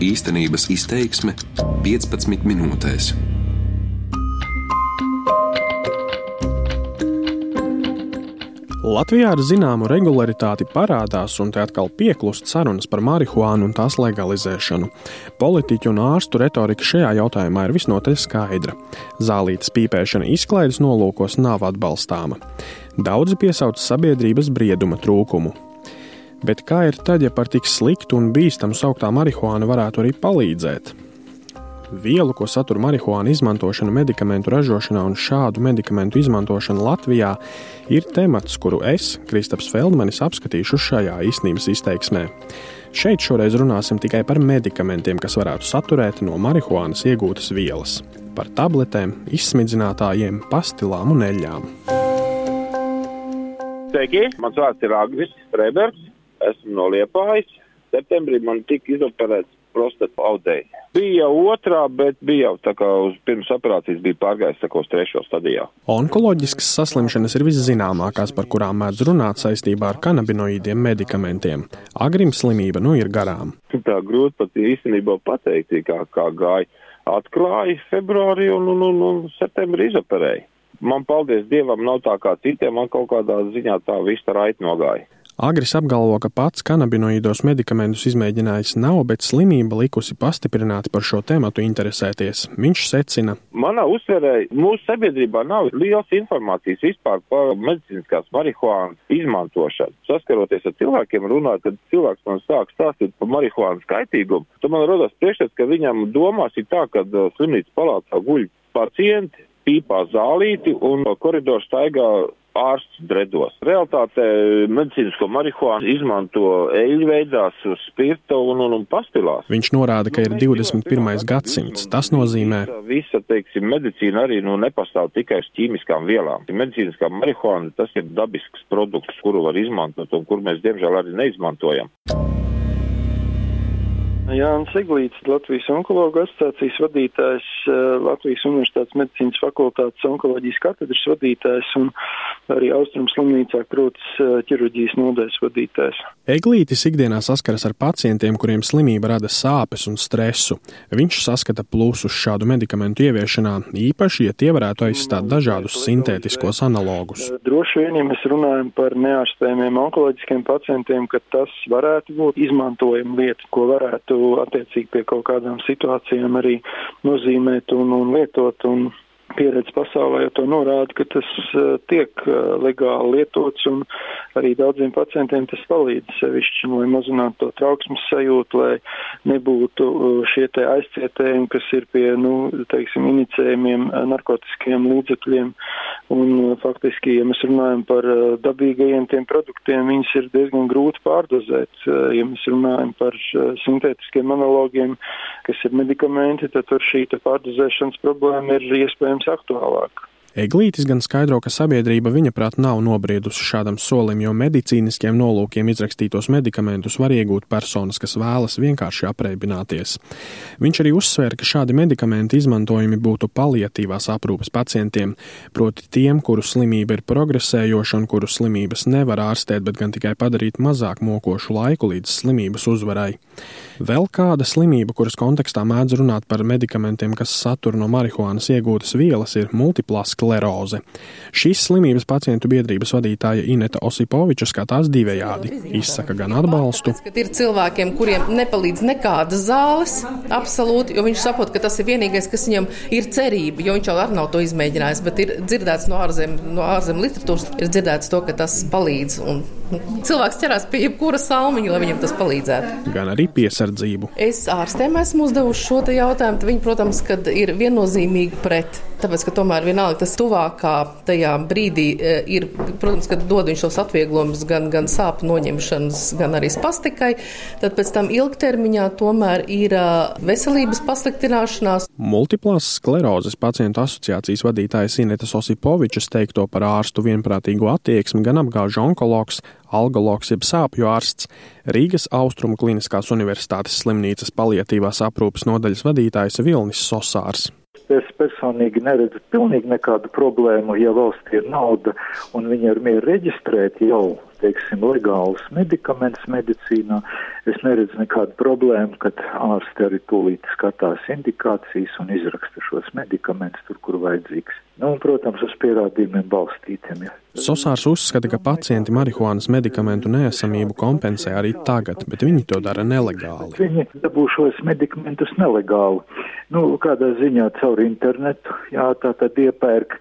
Īstenības izteiksme 15 minūtēs. Latvijā ar zināmu regularitāti parādās un te atkal pieklust sarunas par marihuānu un tās legalizēšanu. Politiķu un ārstu retorika šajā jautājumā ir visnotaļ skaidra. Zālītes pīpēšana izklaides nolūkos nav atbalstāma. Daudzi piesauc sabiedrības brieduma trūkumu. Bet kā ir tad, ja par tik sliktu un bīstamu sauktā marihuāna varētu arī palīdzēt? Vielu, ko satur marihuāna izmantošana medikamentu ražošanā un šādu medikamentu izmantošana Latvijā, ir temats, kuru es, Kristaps Feldmanis, apskatīšu šajā īstenības izteiksmē. Šeit šoreiz runāsim tikai par medikamentiem, kas varētu saturēt no marihuānas iegūtas vielas - par tabletēm, izsmidzinātājiem, pastilām un eļļām. Sveiki, mans vārds ir Agris Freibergs, esmu no Liepājas. Septembrī man tika izoperēts prostata audēji. Bija otrā, bet bija jau tā kā uz pirms operācijas bija pārgājis tā kā uz trešo stadijā. Onkoloģiskas saslimšanas ir viszināmākās, par kurām mēdz runāt saistībā ar kanabinoīdiem medikamentiem. Agrim slimība nu ir garām. Tā grūti pat īstenībā pateikt, kā, kā gāja. Atklāja februārī un, un, un, un septembrī izoperēja. Man, paldies Dievam, nav tā kā citiem, man kaut kādā ziņā tā viss tā raiti nogāja. Agris apgalvo, ka pats kanabinoīdos medikamentus izmēģinājis nav, bet slimība likusi pastiprināti par šo tēmatu interesēties. Viņš secina, Manā uztverē mūsu sabiedrībā nav liels informācijas vispār par medicīniskās marihuānas izmantošanu. Saskaroties ar cilvēkiem, runājot, kad cilvēks man sāk stāstīt par marihuānas kaitīgumu, tad man rodas priekšstats, ka viņam domās ir tā, ka slimnīcas palātā guļ pacienti, pīpā zālīti un koridors staigā ārsts dredos. Realtātē medicīnisko marihuānu izmanto eļļu veidās, spirta un, un, un pastilās. Viņš norāda, ka ir 21. gadsimts. Tas nozīmē, Visa, visa teiksim, medicīna arī nu, nepastāv tikai uz ķīmiskām vielām. Medicīniskā marihuāna tas ir dabisks produkts, kuru var izmantot un kur mēs diemžēl arī neizmantojam. Jānis Eglīts, Latvijas onkologu asociācijas vadītājs, eh, Latvijas Universitātes medicīnas fakultātes onkoloģijas katedras vadītājs un arī Austrum slimnīcā krūtas eh, ķirurģijas nodaļas vadītājs. Eglītis ikdienā saskaras ar pacientiem, kuriem slimība rada sāpes un stresu. Viņš saskata plusus šādu medikamentu ieviešanā, īpaši, ja tie varētu aizstāt dažādus sintētiskos analogus. Eh, Droši vien, ja mēs runājam par neārstējumiem onkoloģiskiem pacientiem, ka tas varētu būt izmantojama lieta, ko varētu attiecīgi pie kaut kādām situācijām arī nozīmēt un, un lietot. Un pieredze pasaulē jau to norāda, ka tas uh, tiek uh, legāli lietots un arī daudziem pacientiem tas palīdz sevišķi, lai mazinātu to trauksmes sajūtu, lai nebūtu uh, šie te aizcietējumi, kas ir pie, nu, teiksim, inicējumiem narkotiskiem līdzekļiem. Un faktiski, ja mēs runājam par dabīgajiem tiem produktiem, viņus ir diezgan grūti pārdozēt. Ja mēs runājam par sintētiskiem analogiem, kas ir medikamenti, tad tur šī pārdozēšanas problēma ir iespējams aktuālāk. Eglītis gan skaidro, ka sabiedrība viņa prāt nav nobriedusi šādam solim, jo medicīniskiem nolūkiem izrakstītos medikamentus var iegūt personas, kas vēlas vienkārši apreibināties. Viņš arī uzsvēra, ka šādi medikamenti izmantojumi būtu paliatīvās aprūpes pacientiem, proti tiem, kuru slimība ir progresējoša un kuru slimības nevar ārstēt, bet gan tikai padarīt mazāk mokošu laiku līdz slimības uzvarai. Vēl kāda slimība, kuras kontekstā mēdz runāt par medikamentiem, kas satur no marihuānas iegūtas vielas, ir multiplā skleroze. Šīs slimības pacientu biedrības vadītāja Ineta Osipoviča skatās divējādi. Izsaka gan atbalstu, Kad ir cilvēkiem, kuriem nepalīdz nekādas zāles, absolūti, jo viņš saprot, ka tas ir vienīgais, kas viņam ir cerība, jo viņš jau arī nav to izmēģinājis, bet ir dzirdēts no ārzem, no ārzem literatūras, ir dzirdēts to, ka tas palīdz. Un, cilvēks ķerās pie jebkura salmiņa, lai viņam tas palīdzētu. gan arī piesardzību. Es ārstēm esmu uzdevusi šo jautājumu. Viņi, protams, ir viennozīmīgi pret. Tāpēc, ka tomēr vienalga tas tuvākā tajā brīdī e, ir, protams, kad dod viņš tos atvieglojumus gan, gan sāpju noņemšanas, gan arī spastikai, tad pēc tam ilgtermiņā tomēr ir e, veselības pasliktināšanās. Multiplās sklerozes pacientu asociācijas vadītājs Inetas Osipovičs teikto par ārstu vienprātīgo attieksmi gan apgāž onkologs, algologs jeb sāpju ārsts, Rīgas Austrumu Kliniskās Universitātes slimnīcas paliatīvās aprūpes nodaļas vadītājs Vilnis Sosārs. Es personīgi neredzu pilnīgi nekādu problēmu, ja valstī ir nauda un viņi ir mieru reģistrēt jau teiksim, legālus medikamentus medicīnā. Es neredzu nekādu problēmu, kad ārsti arī tūlīt skatās indikācijas un izraksta šos medikamentus tur, kur vajadzīgs. Nu, un, protams, uz pierādījumiem balstītiem. Ja. Sosārs uzskata, ka pacienti marihuānas medikamentu neesamību kompensē arī tagad, bet viņi to dara nelegāli. Viņi dabū šos medikamentus nelegāli. Nu, kādā ziņā caur internetu, jā, tā tad iepērk,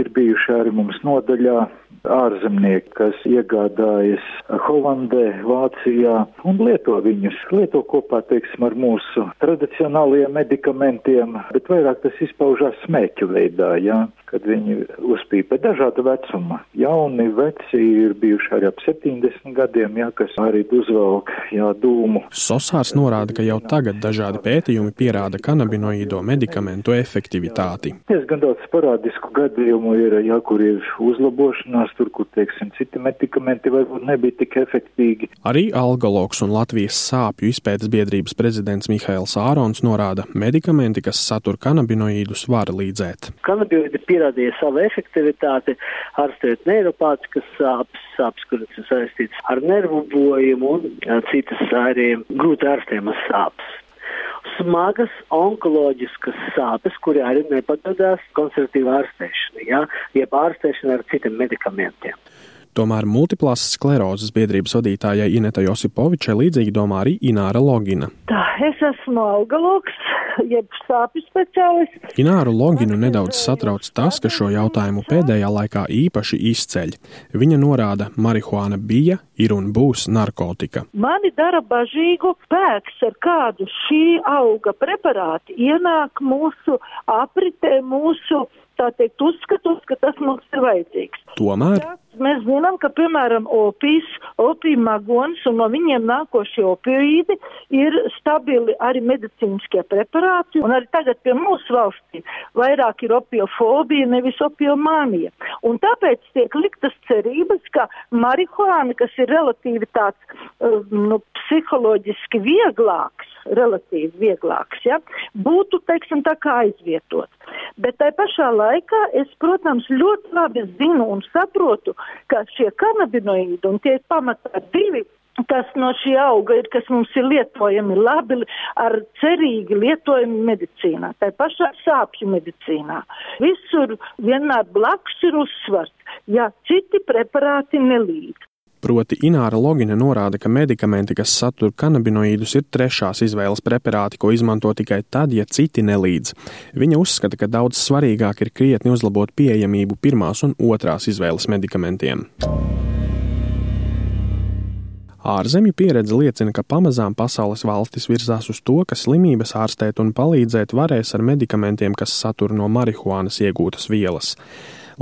ir bijuši arī mums nodaļā ārzemnieki, kas iegādājas Holandē, Vācijā un lieto viņus. Lieto kopā, teiksim, ar mūsu tradicionālajiem medikamentiem, bet vairāk tas izpaužās smēķu veidā, jā, kad viņi uzpīpa dažāda vecuma. Jauni, veci ir bijuši arī ap 70 gadiem, jā, kas arī uzvelk, jā, dūmu. Sosārs norāda, ka jau tagad dažādi pētījumi pierāda kanabinoīdo medikamentu efektivitāti. Diezgan daudz parādisku gadījumu ir, jā, kur ir uzlabošanās, tur, kur, teiksim, citi medikamenti varbūt nebija tik efektīgi. Arī algologs un Latvijas sāpju izpētes biedrības prezidents Mihails Ārons norāda, medikamenti, kas satur kanabinoīdus, var līdzēt. Kanabinoīdi pierādīja savu efektivitāti, ārstēt neiropātiskas sāpes, sāpes, kuras ir saistītas ar nervu bojumu un citas arī grūti ārstējamas sāpes smagas onkoloģiskas sāpes, kuri arī nepadodās konservatīvā ārstēšanai, ja, jeb ārstēšanai ar citiem medikamentiem. Tomēr multiplās sklerozes biedrības vadītājai Inetai Josipovičai līdzīgi domā arī Ināra Logina. Tā, es esmu algalogs, jeb sāpju speciālists. Ināru Loginu nedaudz satrauc tas, ka šo jautājumu pēdējā laikā īpaši izceļ. Viņa norāda, marihuāna bija, ir un būs narkotika. Mani dara bažīgu pēks, ar kādu šī auga preparāti ienāk mūsu apritē, mūsu tā teikt, uzskatos, ka tas mums ir vajadzīgs. Tomēr Mēs zinām, ka, piemēram, opijas, opija magons un no viņiem nākošie opioīdi ir stabili arī medicīniskie preparāti, un arī tagad pie mūsu valstī vairāk ir opiofobija, nevis opiomānija. Un tāpēc tiek liktas cerības, ka marihuāna, kas ir relatīvi tāds, nu, psiholoģiski vieglāks, relatīvi vieglāks, ja, būtu, teiksim, tā kā aizvietot. Bet tai pašā laikā es, protams, ļoti labi zinu un saprotu, ka šie kanabinoīdi, un tie ir pamatā divi, kas no šī auga ir, kas mums ir lietojami labi, ar cerīgi lietojami medicīnā, tā pašā sāpju medicīnā. Visur vienmēr blakus ir uzsvars, ja citi preparāti nelīdz. Proti Ināra Logina norāda, ka medikamenti, kas satur kanabinoīdus, ir trešās izvēles preparāti, ko izmanto tikai tad, ja citi nelīdz. Viņa uzskata, ka daudz svarīgāk ir krietni uzlabot pieejamību pirmās un otrās izvēles medikamentiem. Ārzemju pieredze liecina, ka pamazām pasaules valstis virzās uz to, ka slimības ārstēt un palīdzēt varēs ar medikamentiem, kas satur no marihuānas iegūtas vielas.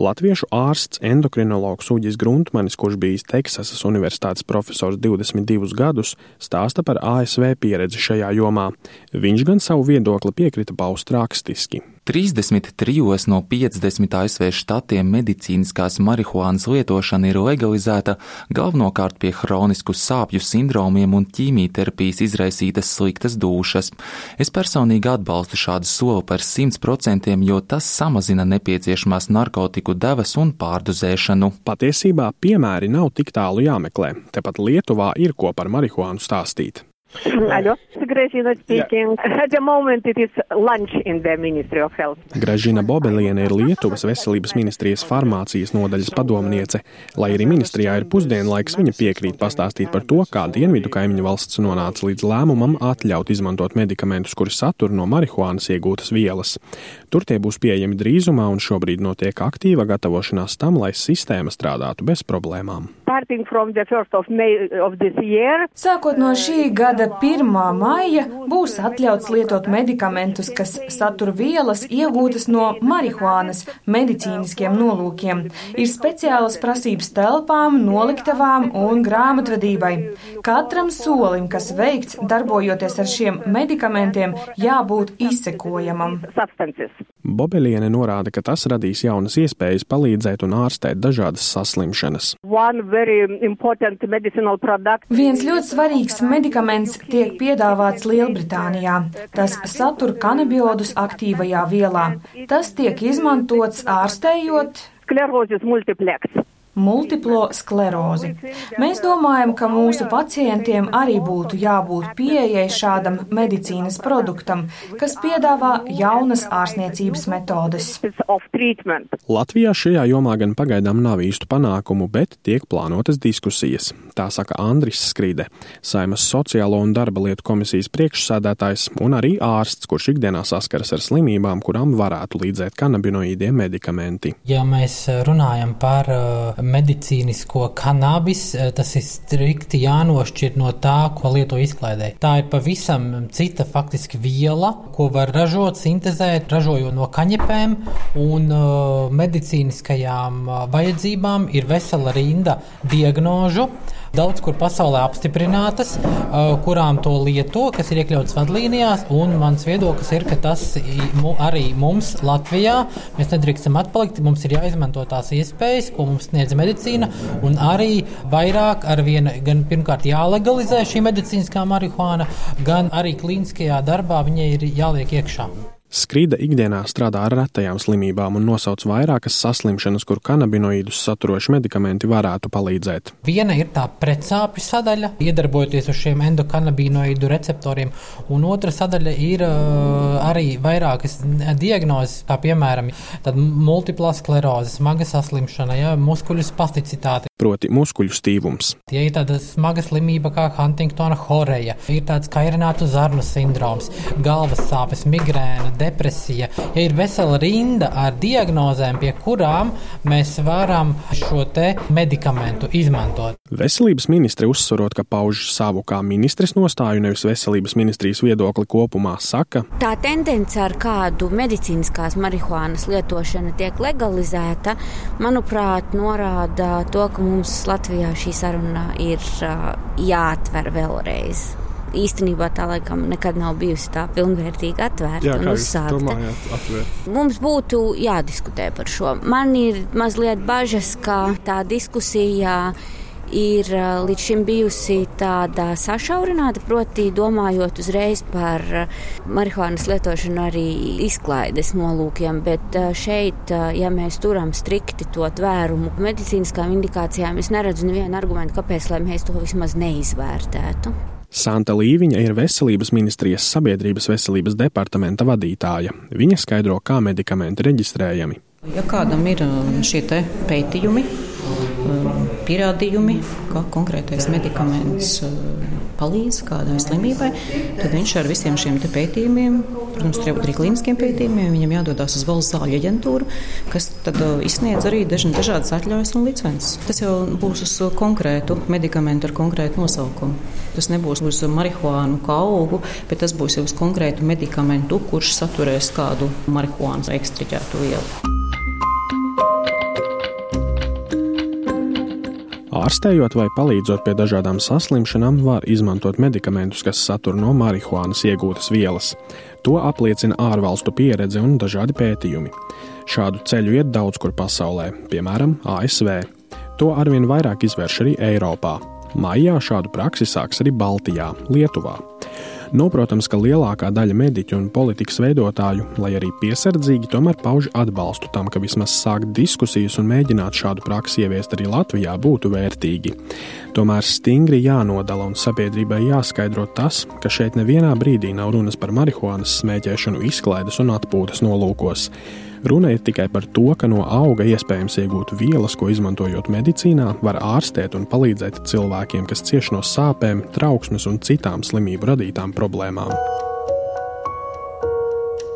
Latviešu ārsts endokrinologs Uģis Gruntmanis, kurš bijis Teksasas Universitātes profesors 22 gadus, stāsta par ASV pieredzi šajā jomā. Viņš gan savu viedokli piekrita paust rakstiski. 33 no 50 ASV štatiem medicīniskās marihuānas lietošana ir legalizēta galvenokārt pie hronisku sāpju sindromiem un ķīmijterapijas izraisītas sliktas dušas. Es personīgi atbalstu šādu soli par 100%, jo tas samazina nepieciešamās narkotiku devas un pārdozēšanu. Patiesībā piemēri nav tik tālu jāmeklē. Tepat Lietuvā ir ko par marihuānu stāstīt. Hello, Gražina speaking. Yeah. At the moment it is lunch in the Ministry of Health. Gražina Bobeliene ir Lietuvas veselības ministrijas farmācijas nodaļas padomniece. Lai arī ministrijā ir pusdienlaiks, viņa piekrīt pastāstīt par to, kā dienvidu kaimiņu valsts nonāca līdz lēmumam atļaut izmantot medikamentus, kuri satur no marihuānas iegūtas vielas. Tur tie būs pieejami drīzumā, un šobrīd notiek aktīva gatavošanās tam, lai sistēma strādātu bez problēmām. Year, Sākot no šī gada 1. maija būs atļauts lietot medikamentus, kas satur vielas iegūtas no marihuānas medicīniskiem nolūkiem. Ir speciālas prasības telpām, noliktavām un grāmatvedībai. Katram solim, kas veikts darbojoties ar šiem medikamentiem, jābūt izsekojamam. Substances. Bobeliene norāda, ka tas radīs jaunas iespējas palīdzēt un ārstēt dažādas saslimšanas. Viens ļoti svarīgs medikaments tiek piedāvāts Lielbritānijā. Tas satur kanabiodus aktīvajā vielā. Tas tiek izmantots ārstējot sklerozes multiplex. Multiplo sklerozi. Mēs domājam, ka mūsu pacientiem arī būtu jābūt pieejai šādam medicīnas produktam, kas piedāvā jaunas ārstniecības metodes. Latvijā šajā jomā gan pagaidām nav īstu panākumu, bet tiek plānotas diskusijas. Tā saka Andris Skrīde, Saimas sociālo un darba lietu komisijas priekšsēdētājs un arī ārsts, kurš ikdienā saskaras ar slimībām, kurām varētu līdzēt kanabinoīdie medikamenti. Ja mēs runājam par uh, medicīnisko kanabis, uh, tas ir strikti jānošķir no tā, ko lieto izklaidē. Tā ir pavisam cita faktiski viela, ko var ražot, sintezēt, ražojot no kaņepēm un uh, medicīniskajām uh, vajadzībām ir vesela rinda diagnožu daudz kur pasaulē apstiprinātas, uh, kurām to lieto, kas ir iekļauts vadlīnijās. Mans viedoklis ir, ka tas arī mums Latvijā mēs nedrīkstam atpalikt. Mums ir jāizmanto tās iespējas, ko mums sniedz medicīna, un arī vairāk ar vienu, gan pirmkārt jālegalizē šī medicīniskā marihuāna, gan arī klīniskajā darbā viņai ir jāliek iekšā. Skrīda ikdienā strādā ar retajām slimībām un nosauc vairākas saslimšanas, kur kanabinoīdus saturoši medikamenti varētu palīdzēt. Viena ir tā precāpju sadaļa, iedarbojoties uz šiem endokanabinoīdu receptoriem, un otra sadaļa ir uh, arī vairākas diagnozes, kā piemēram multiplā skleroze, smaga saslimšana, ja, muskuļu spasticitāte. Proti, muskuļu stīvums. Ja ir tāda smaga slimība kā Huntingtona horeja, ir tāds kairinātu zarnu sindroms, galvas sāpes, migrēna, depresija. Ja ir vesela rinda ar diagnozēm, pie kurām mēs varam šo te medikamentu izmantot. Veselības ministre uzsverot, ka pauž savu kā ministres nostāju, nevis veselības ministrijas viedokli kopumā, saka, tā tendence, ar kādu medicīniskās marihuānas lietošana tiek legalizēta, manuprāt, norāda to, ka mums Latvijā šī saruna ir jāatver vēlreiz īstenībā tā laikam nekad nav bijusi tā pilnvērtīgi atvērta Jā, un uzsākta. Domājāt, atvērt. Mums būtu jādiskutē par šo. Man ir mazliet bažas, ka tā diskusija ir līdz šim bijusi tāda sašaurināta, proti, domājot uzreiz par marihuānas lietošanu arī izklaides nolūkiem. Bet šeit, ja mēs turam strikti to tvērumu medicīniskām indikācijām, es neredzu nevienu argumentu, kāpēc mēs to vismaz neizvērtētu. Santa Līviņa ir Veselības ministrijas sabiedrības veselības departamenta vadītāja. Viņa skaidro, kā medikamenti reģistrējami. Ja kādam ir šie pētījumi, pierādījumi, ka konkrētais medikaments palīdz kādai slimībai, tad viņš ar visiem šiem pētījumiem, protams, tur jābūt arī klīniskiem pētījumiem, viņam jādodas uz valsts zāļu aģentūru, kas tad izsniedz arī dažādas atļaujas un licences. Tas jau būs uz konkrētu medikamentu ar konkrētu nosaukumu. Tas nebūs uz marihuānu kā augu, bet tas būs jau uz konkrētu medikamentu, kurš saturēs kādu marihuānas ekstriģētu vielu. Ārstējot vai palīdzot pie dažādām saslimšanām, var izmantot medikamentus, kas satur no marihuānas iegūtas vielas. To apliecina ārvalstu pieredze un dažādi pētījumi. Šādu ceļu iet daudz kur pasaulē, piemēram, ASV. To arvien vairāk izvērš arī Eiropā. Maijā šādu praksi sāks arī Baltijā, Lietuvā. Noprotams, ka lielākā daļa mediķu un politikas veidotāju, lai arī piesardzīgi, tomēr pauž atbalstu tam, ka vismaz sākt diskusijas un mēģināt šādu praksi ieviest arī Latvijā būtu vērtīgi. Tomēr stingri jānodala un sabiedrībai jāskaidro tas, ka šeit nevienā brīdī nav runas par marihuānas smēķēšanu izklaides un atpūtas nolūkos. Runa ir tikai par to, ka no auga iespējams iegūt vielas, ko izmantojot medicīnā, var ārstēt un palīdzēt cilvēkiem, kas cieš no sāpēm, trauksmes un citām slimību radītām problēmām.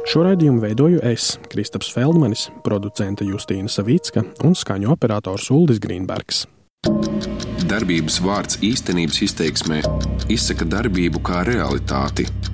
Šo raidījumu veidoju es, Kristaps Feldmanis, producente Justīna Savicka un skaņu operators Uldis Grīnbergs. Darbības vārds īstenības izteiksmē izsaka darbību kā realitāti -